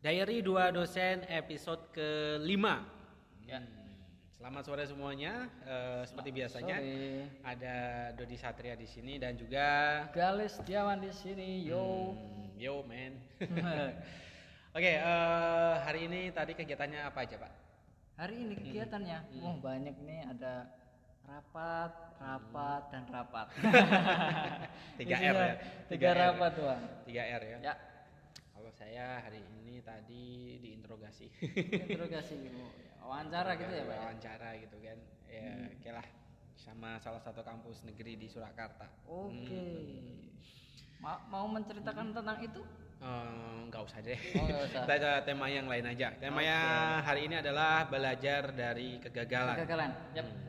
Diary dua dosen episode kelima. Ya. Selamat sore semuanya. Eh, seperti biasanya Sore. ada Dodi Satria di sini dan juga Galis Setiawan di sini, yo. Hmm, yo man. Oke, eh, hari ini tadi kegiatannya apa aja pak? Hari ini kegiatannya, wah banyak nih ada rapat, rapat dan rapat. Tiga R ya? Tiga Tiga R. rapat doang. 3 R ya. Ya, Kalau saya hari ini tadi diinterogasi. interogasi wawancara gitu ya, Pak. ya? Wawancara gitu kan. Ya, oke lah. Sama salah satu kampus negeri di Surakarta. Oke. Ma- mau menceritakan tentang itu? Eh, nggak usah deh. Oh, usah. Kita tema yang lain aja. Temanya hari ini adalah belajar dari kegagalan. Kegagalan. Yap. Hmm.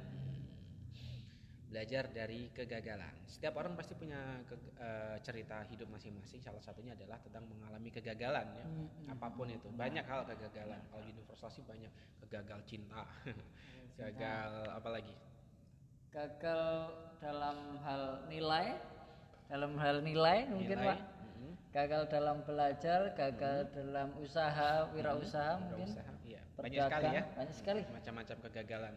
Belajar dari kegagalan. Setiap orang pasti punya ke- eh, cerita hidup masing-masing. Salah satunya adalah tentang mengalami kegagalan ya. Hmm, Apa pun itu. Banyak hal kegagalan. Kalau universal sih banyak. Kegagal cinta. Gagal apa lagi? Gagal dalam hal nilai, dalam hal nilai mungkin Nilai. Pak. Gagal dalam belajar, gagal dalam usaha, wirausaha mungkin. Usaha. Iya. Banyak sekali ya. Banyak sekali. Macam-macam kegagalan.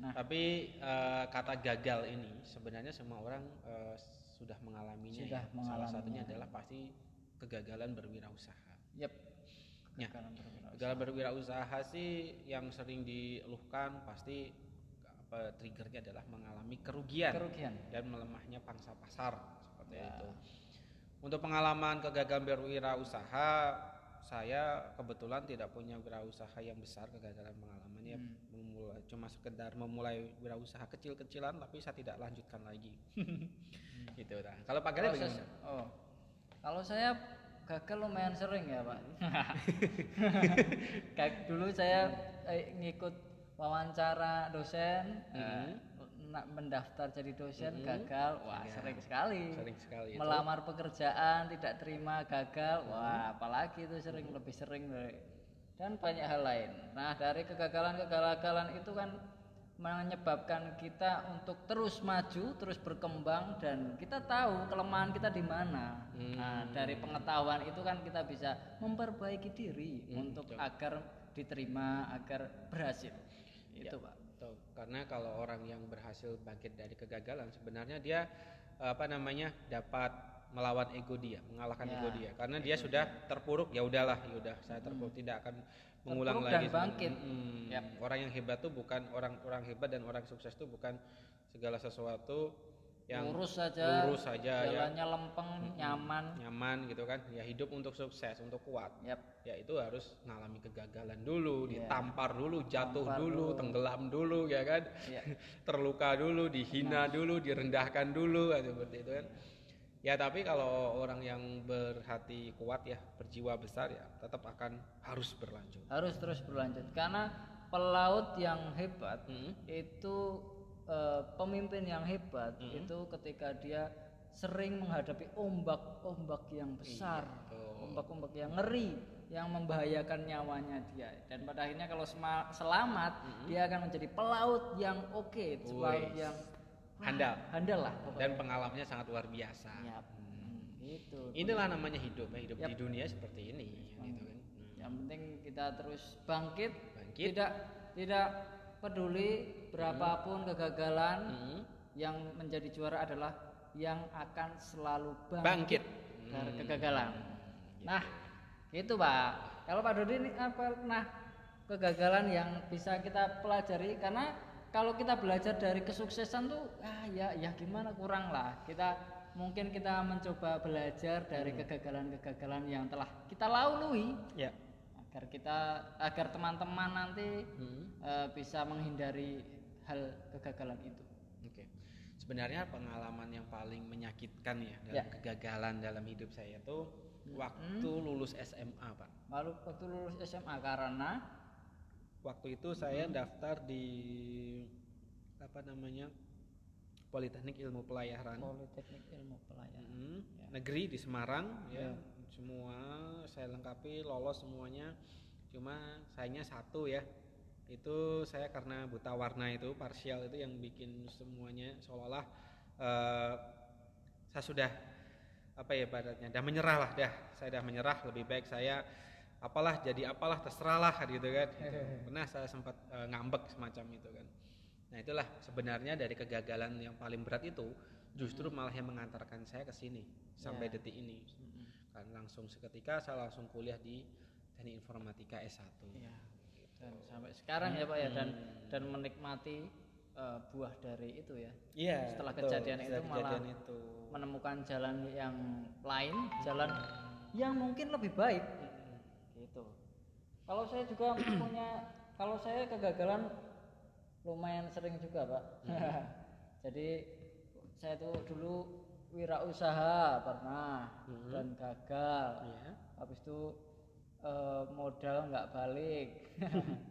Nah. Tapi eh, kata gagal ini sebenarnya semua orang eh, sudah mengalaminya. Sudah ya. Salah mengalaminya. satunya adalah pasti kegagalan berwirausaha. Yep. Ya. Kegagalan berwirausaha. Kegagalan berwirausaha sih yang sering dieluhkan pasti apa triggernya adalah mengalami kerugian, Kerugian. dan melemahnya pangsa pasar seperti Ya. itu. Untuk pengalaman kegagalan berwirausaha, saya kebetulan tidak punya wirausaha yang besar kegagalan pengalamannya Hmm. memulai cuma sekedar memulai wirausaha kecil-kecilan tapi saya tidak lanjutkan lagi. gitu dah. Kalau Pak Kalau bagaimana? saya- oh. Kalau saya gagal lumayan sering ya Pak. Kayak dulu saya eh, ngikut wawancara dosen, eh, nak mendaftar jadi dosen gagal, wah sering sekali. Sering sekali itu. Melamar pekerjaan tidak terima gagal, wah apalagi itu sering lebih sering dari- dan banyak hal lain. Nah dari kegagalan-kegagalan itu kan menyebabkan kita untuk terus maju, terus berkembang dan kita tahu kelemahan kita di mana. Nah, dari pengetahuan itu kan kita bisa memperbaiki diri untuk agar diterima, agar berhasil. Itu, Pak. Karena kalau orang yang berhasil bangkit dari kegagalan sebenarnya dia apa namanya dapat melawan ego dia, mengalahkan Ya, ego dia. Karena dia sudah terpuruk, ya udahlah, ya udah saya terpuruk tidak akan mengulang Hmm. Terpuruk lagi. dan bangkit. Mm-mm. Yap. Orang yang hebat tuh bukan orang orang hebat dan orang sukses tuh bukan segala sesuatu yang lurus saja, lurus saja ya jalannya lempeng, nyaman. nyaman gitu kan. Ya hidup untuk sukses, untuk kuat. Yap. ya itu harus mengalami kegagalan dulu, Iya. ditampar dulu, jatuh Tampar dulu, dulu. tenggelam dulu, ya kan, Iya. terluka dulu, dihina dulu, direndahkan dulu, kan, seperti itu kan. Ya tapi kalau orang yang berhati kuat ya, berjiwa besar ya, tetap akan harus berlanjut. harus terus berlanjut karena pelaut yang hebat Hmm. itu eh, pemimpin yang hebat itu ketika dia sering menghadapi ombak-ombak yang besar betul. ombak-ombak yang ngeri yang membahayakan nyawanya dia dan pada akhirnya kalau selamat dia akan menjadi pelaut yang oke pelaut Wih. yang Handal. handal lah pokoknya. Dan pengalamannya sangat luar biasa. Yap. Hmm, itu Inilah namanya hidup, ya, hidup Yap. di dunia seperti ini, gitu kan. Hmm. Yang penting kita terus bangkit, Bangkit. tidak tidak peduli berapapun kegagalan, Hmm. yang menjadi juara adalah yang akan selalu Bangkit. bangkit, dari kegagalan. Nah, itu Pak. Kalau Pak Dodi ini apa nah kegagalan yang bisa kita pelajari karena kalau kita belajar dari kesuksesan tuh ah ya ya gimana kurang lah. Kita mungkin kita mencoba belajar dari kegagalan-kegagalan yang telah kita lalui Ya. Agar kita agar teman-teman nanti Hmm. eh, bisa menghindari hal kegagalan itu. Oke. Sebenarnya pengalaman yang paling menyakitkan ya dalam Ya. kegagalan dalam hidup saya tuh waktu lulus SMA, Pak. Lalu waktu lulus SMA karena Waktu itu saya daftar di apa namanya? Politeknik Ilmu Pelayaran Politeknik Ilmu Pelayaran. Mm, negeri di Semarang ya. Semua saya lengkapi lolos semuanya. Cuma sayangnya satu ya. Itu saya karena buta warna itu parsial itu yang bikin semuanya seolah-olah eh, saya sudah apa ya ibaratnya dah menyerah lah dah saya dah menyerah lebih baik saya apalah jadi apalah terserahlah gitu kan pernah saya sempat eh, ngambek semacam itu kan nah itulah sebenarnya dari kegagalan yang paling berat itu justru malah yang mengantarkan saya ke sini sampai Ya. detik ini kan langsung seketika saya langsung kuliah di teknik informatika S1 Iya. Dan sampai sekarang ya Pak ya dan dan menikmati eh, buah dari itu ya. Iya, Setelah betul. kejadian Setelah itu malah kejadian itu. Menemukan jalan yang lain, jalan yang mungkin lebih baik. Gitu. Kalau saya juga punya kalau saya kegagalan lumayan sering juga, Pak. Jadi saya tuh dulu wirausaha pernah dan gagal. Iya. Habis itu eh, modal nggak balik.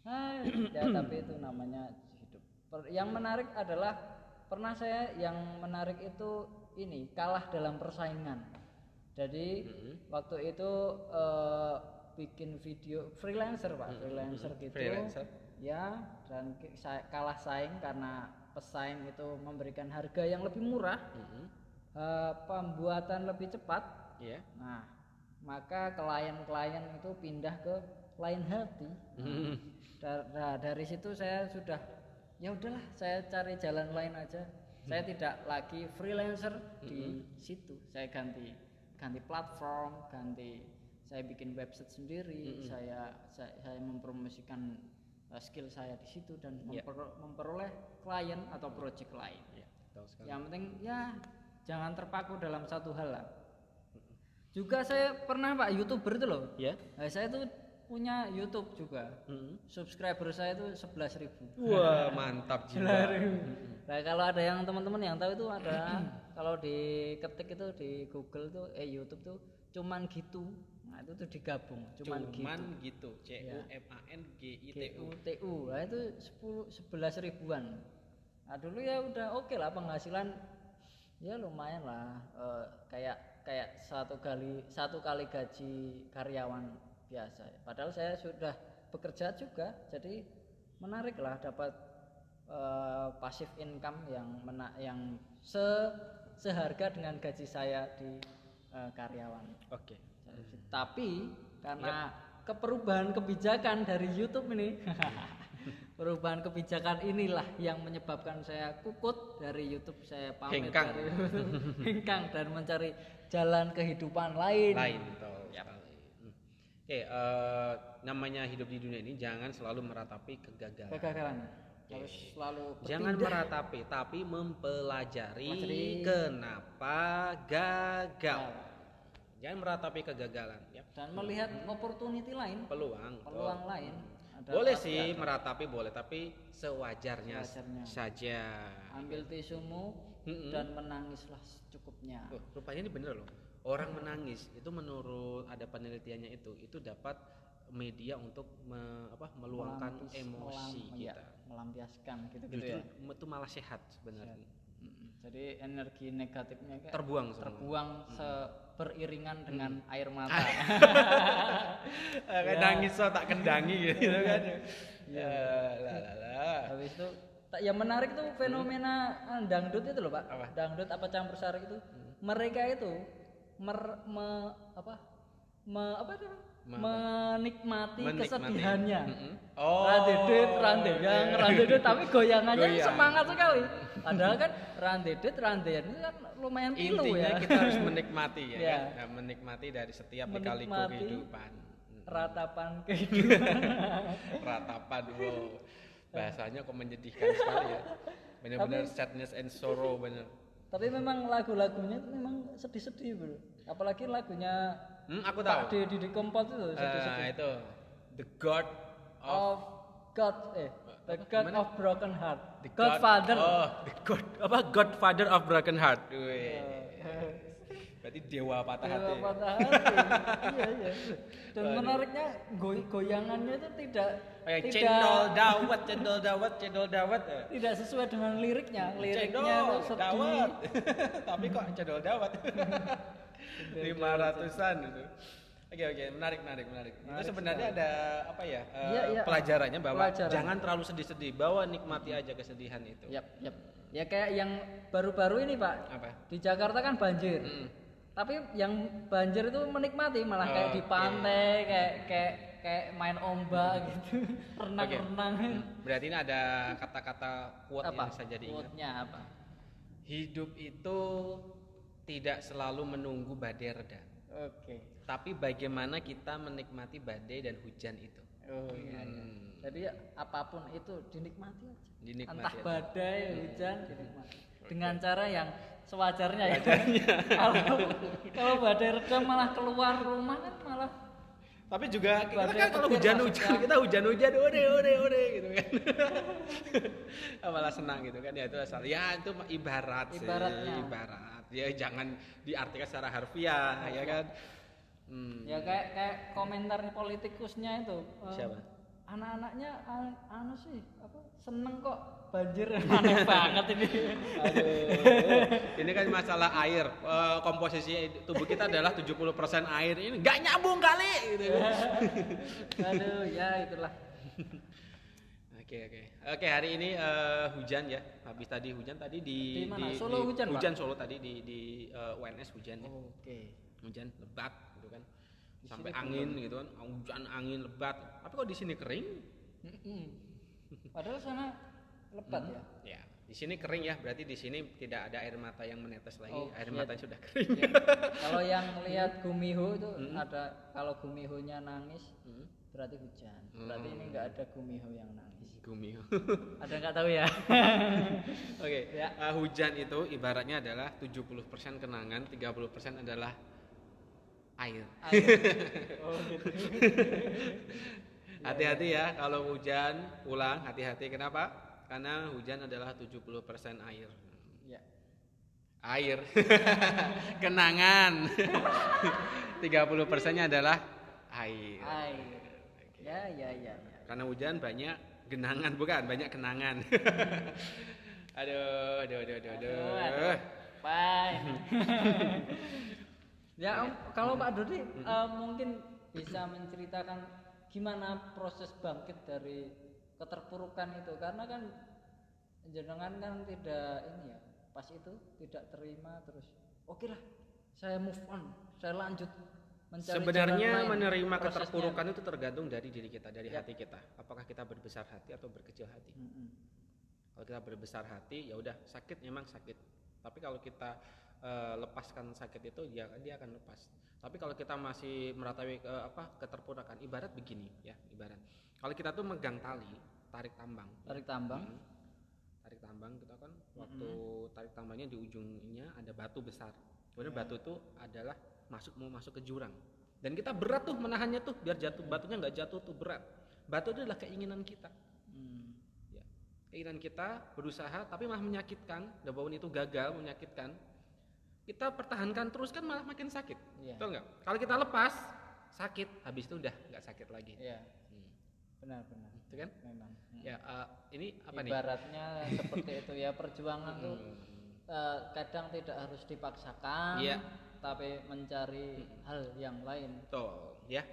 Ah, ya tapi itu namanya hidup. Per- yang menarik adalah pernah saya yang menarik itu ini kalah dalam persaingan. Jadi waktu itu eh, bikin video freelancer pak, freelancer gitu. Freelancer. Ya dan saya kalah saing karena pesaing itu memberikan harga yang lebih murah, Mhm. eh, pembuatan lebih cepat. Iya. Nah, maka klien-klien itu pindah ke lain hati. Mhm. Da- nah, dari situ saya sudah ya udahlah, saya cari jalan lain aja. Saya tidak lagi freelancer di situ. Saya ganti ganti platform, ganti saya bikin website sendiri, saya, saya saya mempromosikan uh, skill saya di situ dan Ya. memper- memperoleh klien atau project lain. Iya, betul sekali. Yang penting ya jangan terpaku dalam satu hal lah. Juga saya pernah pak youtuber itu loh. Ya. Nah, saya tuh punya YouTube juga. Mhm. Subscriber saya itu 11.000 ribu. Wah, mantap jiwa. Nah kalau ada yang teman-teman yang tahu itu ada kalau diketik itu di Google tuh eh YouTube tuh cuman gitu. Nah itu tuh digabung cuman, Cuman gitu. gitu. C U M A N G I T U. GUTU. Nah itu 10 11 ribuan. Nah dulu ya udah oke lah penghasilan ya lumayan lah eh, kayak kayak satu kali satu kali gaji karyawan biasa. Padahal saya sudah bekerja juga, jadi menarik lah dapat eh, passive income yang mena yang se seharga dengan gaji saya di eh, karyawan. Oke. Tapi karena keperubahan kebijakan dari YouTube ini, perubahan kebijakan inilah yang menyebabkan saya kukut dari YouTube saya pamit Hengkang. dari hengkang dan mencari jalan kehidupan lain. Lain betul sekali. Hmm. Oke, eh, namanya hidup di dunia ini jangan selalu meratapi kegagalan. Kegagalan harus selalu Jangan meratapi, tapi mempelajari Pelajari. kenapa gagal. Jangan meratapi kegagalan, ya. dan melihat opportunity lain, Peluang. peluang lain. Ada boleh sih ada. meratapi boleh, tapi sewajarnya, Sewajarnya. saja. Ambil tisumu Mm-mm. dan menangislah secukupnya. Oh, rupanya ini bener loh. Orang menangis itu menurut ada penelitiannya itu itu dapat media untuk me- apa, meluangkan Melampis- emosi melam- iya, kita. melampiaskan gitu-gitu Justru ya. itu malah sehat sebenarnya. Mm, Jadi energi negatifnya kayak Terbuang semua. terbuang se- beriringan dengan air mata. Kayak nangis so tak kendangi gitu kan. Ya, lah lah lah. Habis itu tak yang menarik tuh fenomena ah, dangdut itu loh Pak. Apa? Dangdut apa campur sari itu. Mereka itu mer, me- apa? Me, apa itu? Me- menikmati, Menikmati. kesedihannya. Mm-mm. Oh. Randedet, randeyang, randedet tapi goyangannya Goyang. semangat sekali. Padahal kan randedet, randeyan itu kan lumayan pilu Intinya ya. kita harus menikmati ya, Ya. kan? Menikmati dari setiap lika-liku Menikmati. kehidupan. Mm. Ratapan kehidupan. Ratapan, wow. Bahasanya kok menyedihkan sekali ya. Benar-benar sadness and sorrow bener. Tapi memang lagu-lagunya itu memang sedih-sedih bro. Apalagi lagunya Hmm, aku Pak tahu. Deddy di Kempot itu sedih-sedih. Eh, itu The God of of God eh The God Gimana? of Broken Heart. The Godfather. God, oh, the God apa Godfather of Broken Heart. Wih. Berarti dewa patah Dewa hati. patah hati. iya iya. Dan menariknya goy- goyangannya itu tidak Kayak tidak cendol dawet, cendol dawet, cendol dawet. tidak sesuai dengan liriknya. Liriknya Cendol sedih. dawet. Tapi kok cendol dawet. Lima ratusan itu. Oke oke menarik menarik menarik. itu sebenarnya ada apa ya eh, Iya, iya. pelajarannya bahwa Pelajaran. jangan terlalu sedih-sedih, bahwa nikmati aja kesedihan itu. Yap, yap. Ya kayak yang baru-baru ini pak Apa? di Jakarta kan banjir. Mm. Tapi yang banjir itu menikmati malah kayak di Oke. pantai, kayak kayak kayak main ombak gitu, renang-renang. Berarti ini ada kata-kata quote Apa? yang saya jadi ingat. Quote-nya apa? Hidup itu tidak selalu menunggu badai reda, Oke. tapi bagaimana kita menikmati badai dan hujan itu. Oh iya. iya. Hmm. Jadi apa pun itu dinikmati aja. Dinikmati Entah aja. badai, hujan, dinikmati. Dengan cara yang sewajarnya ya. kalau kalau badai reda malah keluar rumah kan malah Tapi juga kita Badai kan kalau hujan-hujan kita hujan-hujan ode ode ode gitu kan. Malah senang gitu kan ya itu asal ya itu mah ibarat sih, Ibaratnya. ibarat. Ya jangan diartikan secara harfiah ya kan. Hmm. ya kayak kayak komentar politikusnya itu. eh, Siapa? Anak-anaknya an- anu sih apa seneng kok banjir aneh banget ini. Aduh, ini kan masalah air. Eh, komposisi tubuh kita adalah 70% air. Ini nggak nyambung kali gitu. Aduh ya itulah. Oke oke. Oke hari ini eh, hujan ya. Habis tadi hujan tadi di Di mana? Solo hujan, Pak? Hujan Solo tadi di di eh, UNS hujan ya. Oke. Hujan lebat gitu kan. Di Sampai angin gitu kan. Hujan angin lebat. Tapi kok di sini kering? Padahal sana lebat ya. Ya, di sini kering ya. Berarti di sini tidak ada air mata yang menetes lagi. Oh, air iya. mata sudah kering. Ya. Kalau yang lihat gumiho itu ada kalau gumihonya nangis berarti hujan. Berarti ini nggak ada gumiho yang nangis. Gumi. Ada nggak tahu ya? Oke, Ya. eh, hujan itu ibaratnya adalah 70% kenangan, 30% adalah air. Oh gitu. Hati-hati ya kalau hujan pulang, hati-hati kenapa? Karena hujan adalah 70% air. Ya. Air. kenangan. 30%-nya adalah air. Air. Ya ya ya. ya. Karena hujan banyak genangan bukan, banyak kenangan. aduh, aduh, aduh, aduh, aduh. Aduh, aduh. Bye. Ya Om, kalau Pak Dodi eh, mungkin bisa menceritakan gimana proses bangkit dari keterpurukan itu karena kan jenengan kan tidak ini ya pas itu tidak terima terus oke lah saya move on saya lanjut mencari Sebenarnya jalan lain, menerima prosesnya. keterpurukan itu tergantung dari diri kita, dari Ya. hati kita. Apakah kita berbesar hati atau berkecil hati? Mm-mm. Kalau kita berbesar hati, ya udah sakit memang sakit. Tapi kalau kita eh, lepaskan sakit itu, ya dia akan lepas. Tapi kalau kita masih meratapi ke apa keterpurukan, ibarat begini ya, ibarat. Kalau kita tuh megang tali, tarik tambang. tarik tambang Hmm. Tarik tambang kita kan waktu tarik tambangnya di ujungnya ada batu besar. Kemudian batu itu adalah masuk mau masuk ke jurang. Dan kita berat tuh menahannya tuh biar jatuh batunya nggak jatuh tuh berat. Batu itu adalah keinginan kita. Hmm. Ya. Keinginan kita berusaha tapi malah menyakitkan. Dan walaupun itu gagal menyakitkan, kita pertahankan terus kan malah makin sakit. Iya. Betul nggak? Kalau kita lepas sakit, habis itu udah nggak sakit lagi. Iya, Hmm. benar-benar. Itu kan? Memang. Hmm. Ya eh, ini apa nih? Ibaratnya seperti itu ya perjuangan tuh eh, kadang tidak harus dipaksakan, Iya. tapi mencari hal yang lain. Betul, ya.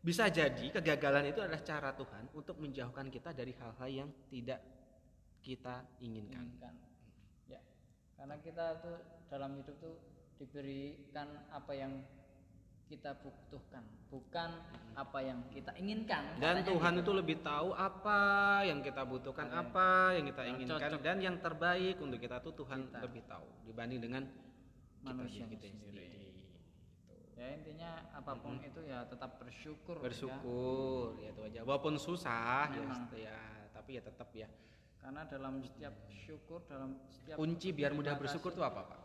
Bisa jadi kegagalan itu adalah cara Tuhan untuk menjauhkan kita dari hal-hal yang tidak kita inginkan. Inginkan. Ya, karena kita tuh dalam hidup tuh diberikan apa yang kita butuhkan, bukan apa yang kita inginkan. Dan Tuhan gitu. itu lebih tahu apa yang kita butuhkan, Apa yang- apa yang kita inginkan cocok. dan yang terbaik untuk kita tuh Tuhan Kita. lebih tahu dibanding dengan Manusia kita sendiri. sendiri. Ya intinya apa pun itu ya tetap bersyukur. ya. Bersyukur, ya itu aja. Walaupun susah ya, ya, tapi ya tetap ya. Karena dalam setiap syukur, dalam setiap Kunci biar mudah bersyukur itu apa, Pak?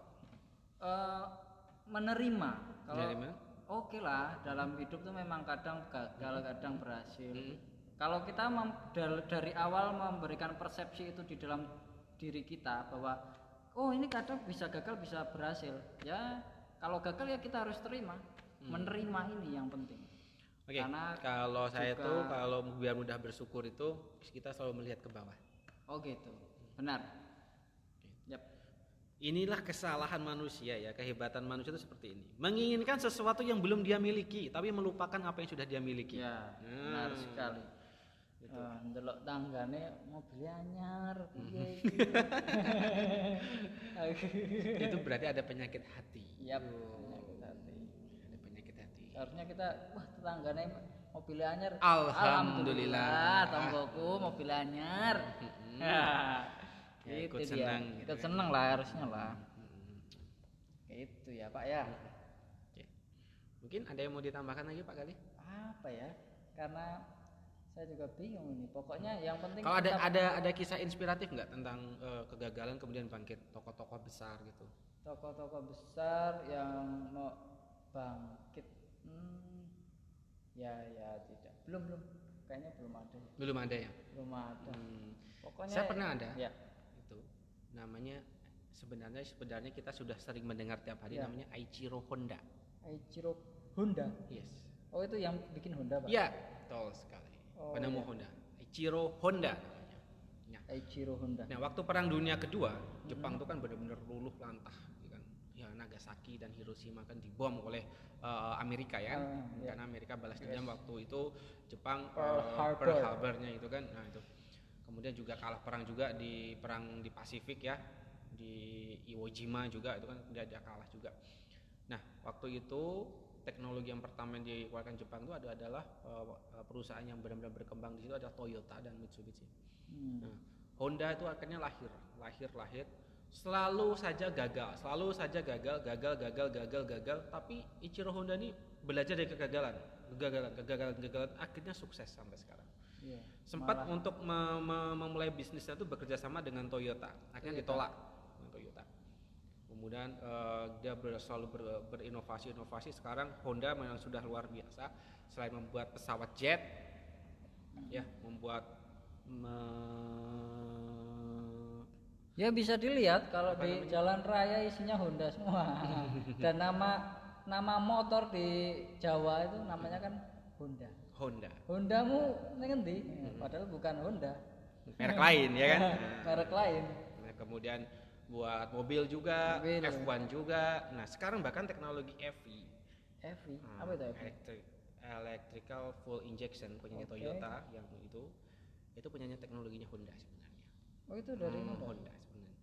eh, menerima. Kalau Menerima? oke lah dalam hidup tuh memang kadang gagal, kadang berhasil. Hmm. Kalau kita dari awal memberikan persepsi itu di dalam diri kita bahwa oh ini kadang bisa gagal, bisa berhasil. Ya kalau gagal ya kita harus terima, menerima ini yang penting. Hmm. Oke, Karena kalau saya tuh kalau biar mudah bersyukur itu kita selalu melihat ke bawah. Oh gitu, benar. Yap. Inilah kesalahan manusia ya, kehebatan manusia itu seperti ini. Menginginkan sesuatu yang belum dia miliki, tapi melupakan apa yang sudah dia miliki. Ya, Hmm. benar sekali. Gitu. Ah, ndelok tanggane mobil anyar piye iki. itu berarti ada penyakit hati Yap, penyakit hati. ada penyakit hati Seharusnya kita wah tetanggane mobil anyar. Alhamdulillah. tonggoku mobil anyar. Mm-mm. Ya, Ya, ikut dia. senang gitu Ikut senang lah harusnya lah. Itu ya, Pak ya. Mungkin ada yang mau ditambahkan lagi pak kali Apa ya? Karena saya juga bingung ini. Pokoknya yang penting kalau ada ada ada kisah inspiratif nggak tentang eh, kegagalan kemudian bangkit tokoh-tokoh besar gitu tokoh-tokoh besar yang mau bangkit. Hmm, ya ya tidak. Belum belum. Kayaknya belum ada. ya. belum ada ya Belum ada. Hmm. Pokoknya saya pernah ada Ya. itu namanya sebenarnya sebenarnya kita sudah sering mendengar tiap hari Ya. namanya Aichiro Honda Aichiro Honda. yes Oh itu yang bikin Honda pak? Iya, betul sekali. Oh, Penemu iya. Honda. Ichiro Honda namanya. Nah, Aichiro Honda. nah, waktu Perang Dunia Kedua, Jepang itu kan benar-benar luluh lantah. Ya Nagasaki dan Hiroshima kan dibom oleh eh, Amerika ya, Ah, iya. karena Amerika balas dendam waktu itu Jepang Pearl eh, Harbor. Pearl Harbor-nya itu kan. Nah itu. Kemudian juga kalah perang juga di perang di Pasifik ya, di Iwo Jima juga itu kan dia, dia kalah juga. Nah, waktu itu teknologi yang pertama yang dikeluarkan Jepang itu ada adalah eh, perusahaan yang benar-benar berkembang di situ adalah Toyota dan Mitsubishi. Hmm. Nah, Honda itu akhirnya lahir, lahir, lahir, selalu saja gagal, selalu saja gagal, gagal, gagal, gagal, gagal. Tapi Ichiro Honda ini belajar dari kegagalan, kegagalan, kegagalan, kegagalan, akhirnya sukses sampai sekarang. Iya. Sempat Malah- untuk me- me- memulai bisnisnya itu bekerja sama dengan Toyota, akhirnya Toyota. ditolak dengan Toyota. Kemudian eh, dia ber- selalu ber- berinovasi-inovasi. Sekarang Honda memang sudah luar biasa. Selain membuat pesawat jet, ya membuat me- Ya bisa dilihat kalau Apa di namanya? jalan raya isinya Honda semua. Dan nama nama motor di Jawa itu namanya kan Honda. Honda, Hondamu ngendi? Hmm. Padahal bukan Honda. merek lain ya kan. Merek lain. Nah, kemudian buat mobil juga, Mobil. F1 juga. Nah sekarang bahkan teknologi EV, EV. Hmm, Apa itu EV? electric- electrical full injection punyanya Oke. Toyota yang itu itu punyanya teknologinya Honda sebenarnya. Oh itu dari Hmm, Honda. Honda sebenarnya.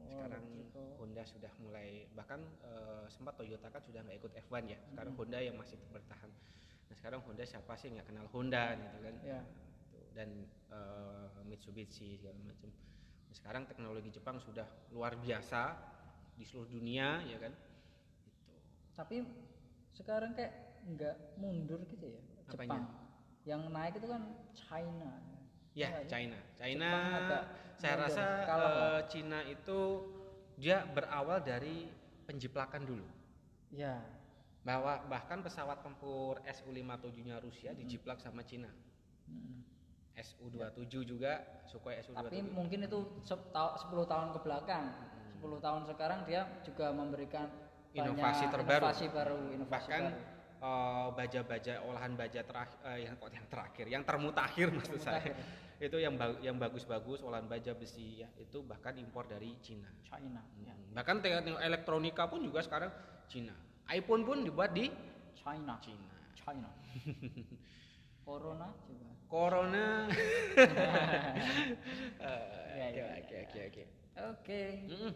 Oh, Sekarang electrical. Honda sudah mulai bahkan eh, sempat Toyota kan sudah nggak ikut F1 ya. Sekarang Hmm. Honda yang masih bertahan. Nah sekarang Honda siapa sih nggak kenal Honda gitu kan? Ya. Tuh, Dan eh, Mitsubishi segala macam. Nah, sekarang teknologi Jepang sudah luar biasa di seluruh dunia ya kan? Gitu. Tapi sekarang kayak nggak mundur gitu ya Apanya? Jepang. Yang naik itu kan China. Ya, Enggak sih? China. China Jepang saya rasa kalah lah. eh, Cina itu dia berawal dari penjiplakan dulu. Ya. bahwa bahkan pesawat tempur Su-57-nya Rusia dijiplak sama Cina. Mm. Su-27 juga, Sukhoi Su-27. Tapi mungkin itu sep- tau- 10 tahun ke belakang. 10 tahun sekarang dia juga memberikan Inovasi terbaru. Inovasi baru, inovasi bahkan baru. Eh, baja-baja olahan baja terakhir yang kok yang terakhir, yang termutakhir maksud saya. Termutakhir. Itu yang ba- yang bagus-bagus olahan baja besi ya, itu bahkan impor dari Cina. China. Ya. Hmm. Bahkan teknik elektronika pun juga sekarang Cina. iPhone pun dibuat di China. Cina. China. Corona juga. Corona. Ya, Oke ya, oke ya. oke oke. Oke. Mm-mm.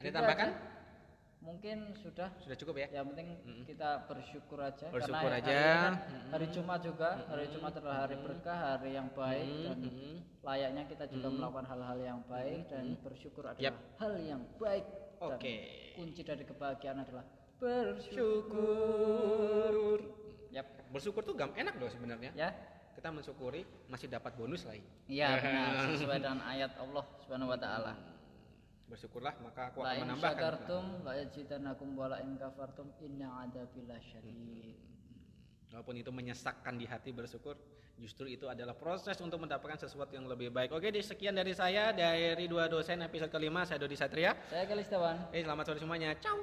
Ada tambahkan? aja. Mungkin sudah. Sudah cukup ya? Yang penting Mm-mm. kita bersyukur aja Bersyukur karena aja. hari, kan hari Jumat juga, hari Jumat adalah hari berkah, hari yang baik Mm, dan mm, layaknya kita juga Mm. melakukan hal-hal yang baik dan Mm. bersyukur adalah Yap. hal yang baik. Dan Oke. kunci dari kebahagiaan adalah bersyukur. Syukur. Yap. Bersyukur tuh gam enak loh sebenarnya. Ya. Kita mensyukuri masih dapat bonus lagi. Iya benar sesuai dengan ayat Allah Subhanahu wa taala. Bersyukurlah maka aku La akan in menambahkan. syakartum la yazidanakum wa la in kafartum inna adzabi lasyadid. Walaupun itu menyesakkan di hati bersyukur, justru itu adalah proses untuk mendapatkan sesuatu yang lebih baik. Oke, di sekian dari saya dari dua dosen episode kelima saya Dodi Satria. Saya Kalistawan. Eh, selamat sore semuanya. Ciao.